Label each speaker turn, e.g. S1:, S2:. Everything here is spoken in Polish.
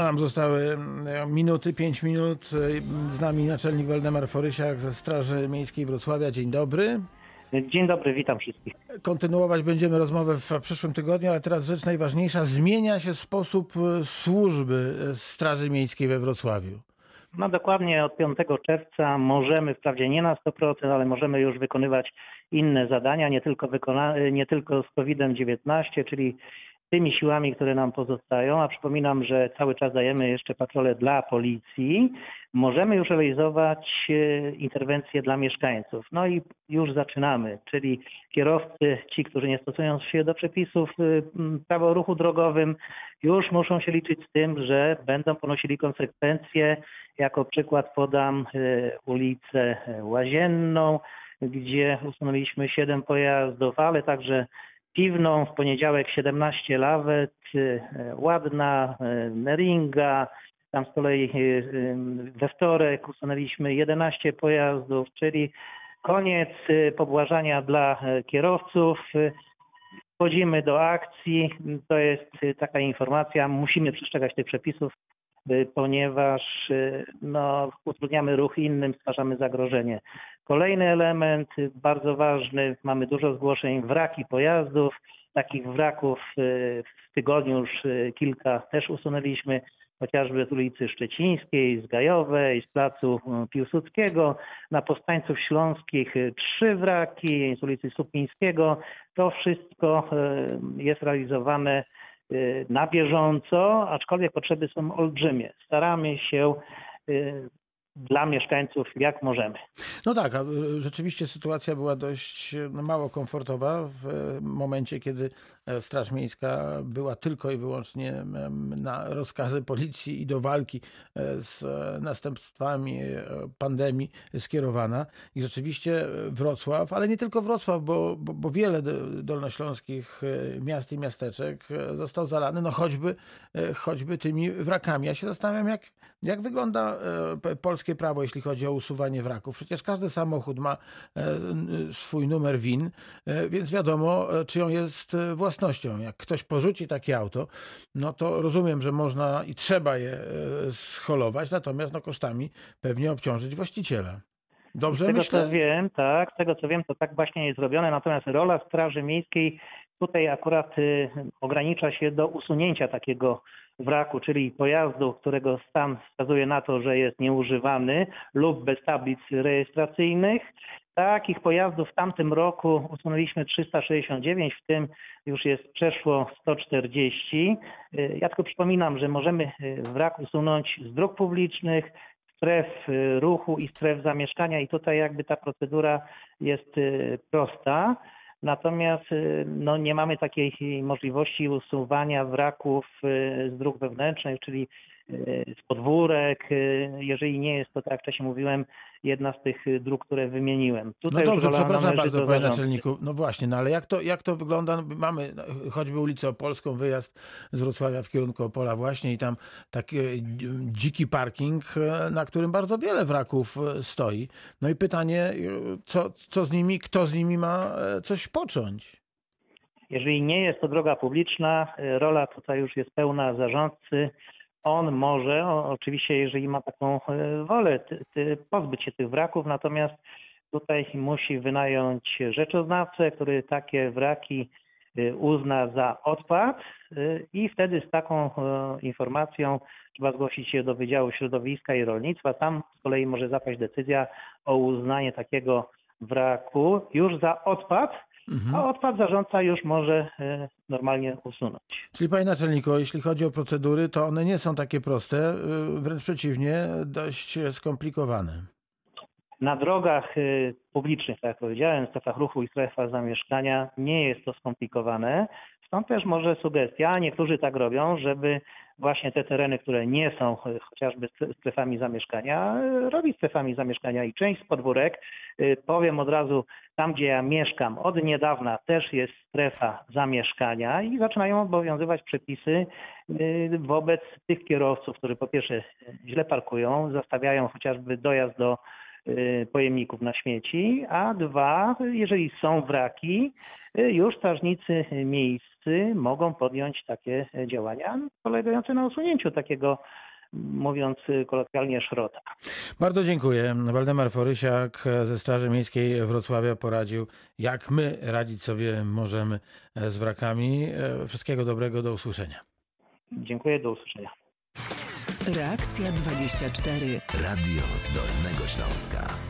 S1: A nam zostały e, minuty, pięć minut. E, z nami naczelnik Waldemar Forysiak ze Straży Miejskiej Wrocławia. Dzień dobry.
S2: Dzień dobry, witam wszystkich.
S1: Kontynuować będziemy rozmowę w przyszłym tygodniu, ale teraz rzecz najważniejsza. Zmienia się sposób e, służby Straży Miejskiej we Wrocławiu.
S2: No dokładnie od 5 czerwca możemy, wprawdzie nie na 100%, ale możemy już wykonywać inne zadania, nie tylko, wykona- nie tylko z COVID-19, czyli tymi siłami, które nam pozostają, a przypominam, że cały czas dajemy jeszcze patrole dla policji, możemy już realizować e, interwencje dla mieszkańców. No i już zaczynamy, czyli kierowcy, ci, którzy nie stosują się do przepisów e, prawa o ruchu drogowym, już muszą się liczyć z tym, że będą ponosili konsekwencje. Jako przykład podam e, ulicę Łazienną, gdzie usunęliśmy 7 pojazdów, ale także piwną, w poniedziałek 17 lawet, e, ładna, e, Meringa, tam z kolei we wtorek usunęliśmy 11 pojazdów, czyli koniec pobłażania dla kierowców. Wchodzimy do akcji. To jest taka informacja. Musimy przestrzegać tych przepisów, ponieważ no, utrudniamy ruch innym, stwarzamy zagrożenie. Kolejny element bardzo ważny, mamy dużo zgłoszeń, wraki pojazdów. Takich wraków y, w tygodniu już y, kilka też usunęliśmy, chociażby z ulicy Szczecińskiej, z Gajowej, z placu y, Piłsudskiego, na Powstańców Śląskich trzy wraki, z ulicy Supińskiego. To wszystko jest realizowane na bieżąco, aczkolwiek potrzeby są olbrzymie. Staramy się dla mieszkańców jak możemy.
S1: No tak, a rzeczywiście sytuacja była dość no, mało komfortowa w momencie, kiedy e, Straż Miejska była tylko i wyłącznie na rozkazy policji i do walki e, z następstwami e, pandemii skierowana. I rzeczywiście Wrocław, ale nie tylko Wrocław, bo, bo, bo wiele dolnośląskich miast i miasteczek został zalany, no choćby, choćby tymi wrakami. Ja się zastanawiam, jak, jak wygląda polskie polskie prawo, jeśli chodzi o usuwanie wraków. Przecież każdy samochód ma e, swój numer WIN, e, więc wiadomo, e, czyją jest własnością. Jak ktoś porzuci takie auto, no to rozumiem, że można i trzeba je scholować, natomiast no, kosztami pewnie obciążyć właściciela.
S2: Dobrze z tego myślę? co wiem, tak, z tego co wiem, to tak właśnie jest zrobione, natomiast rola Straży Miejskiej tutaj akurat y, ogranicza się do usunięcia takiego wraku, czyli pojazdu, którego stan wskazuje na to, że jest nieużywany lub bez tablic rejestracyjnych. Takich pojazdów w tamtym roku usunęliśmy 369, w tym już jest przeszło 140. Ja tylko przypominam, że możemy wrak usunąć z dróg publicznych, stref ruchu i stref zamieszkania i tutaj jakby ta procedura jest prosta. Natomiast y, no, nie mamy takiej możliwości usuwania wraków y, z dróg wewnętrznych, czyli z podwórek, jeżeli nie jest to, tak jak wcześniej mówiłem, jedna z tych dróg, które wymieniłem.
S1: Tutaj no dobrze, przepraszam bardzo, panie naczelniku. No właśnie, no ale jak to, jak to wygląda? Mamy choćby ulicę Opolską, wyjazd z Wrocławia w kierunku Opola właśnie i tam taki dziki parking, na którym bardzo wiele wraków stoi. No i pytanie, co, co z nimi, kto z nimi ma e, coś począć?
S2: Jeżeli nie jest to droga publiczna, rola tutaj już jest pełna zarządcy, on może, oczywiście jeżeli ma taką e, wolę, ty, ty pozbyć się tych wraków, natomiast tutaj musi wynająć rzeczoznawcę, który takie wraki e, uzna za odpad e, i wtedy z taką informacją trzeba zgłosić się do Wydziału Środowiska i Rolnictwa. Tam z kolei może zapaść decyzja o uznanie takiego wraku już za odpad, mhm. a odpad zarządca już może normalnie usunąć.
S1: Czyli panie naczelniku, jeśli chodzi o procedury, to one nie są takie proste, e, wręcz przeciwnie, dość skomplikowane.
S2: Na drogach e, publicznych, tak jak powiedziałem, strefach ruchu i strefach zamieszkania nie jest to skomplikowane. Stąd też może sugestia, niektórzy tak robią, żeby właśnie te tereny, które nie są chociażby strefami zamieszkania, robić strefami zamieszkania i część z podwórek, y, powiem od razu, tam gdzie ja mieszkam od niedawna też jest strefa zamieszkania i zaczynają obowiązywać przepisy y, wobec tych kierowców, którzy po pierwsze źle parkują, zastawiają chociażby dojazd do pojemników na śmieci, a dwa, jeżeli są wraki, y, już strażnicy miejscy mogą podjąć takie działania polegające na usunięciu takiego, mówiąc kolokwialnie, szrota.
S1: Bardzo dziękuję. Waldemar Forysiak ze Straży Miejskiej Wrocławia poradził, jak my radzić sobie możemy z wrakami. Wszystkiego dobrego, do usłyszenia.
S2: Dziękuję, do usłyszenia.
S3: Reakcja 24.
S4: Radio z Dolnego Śląska.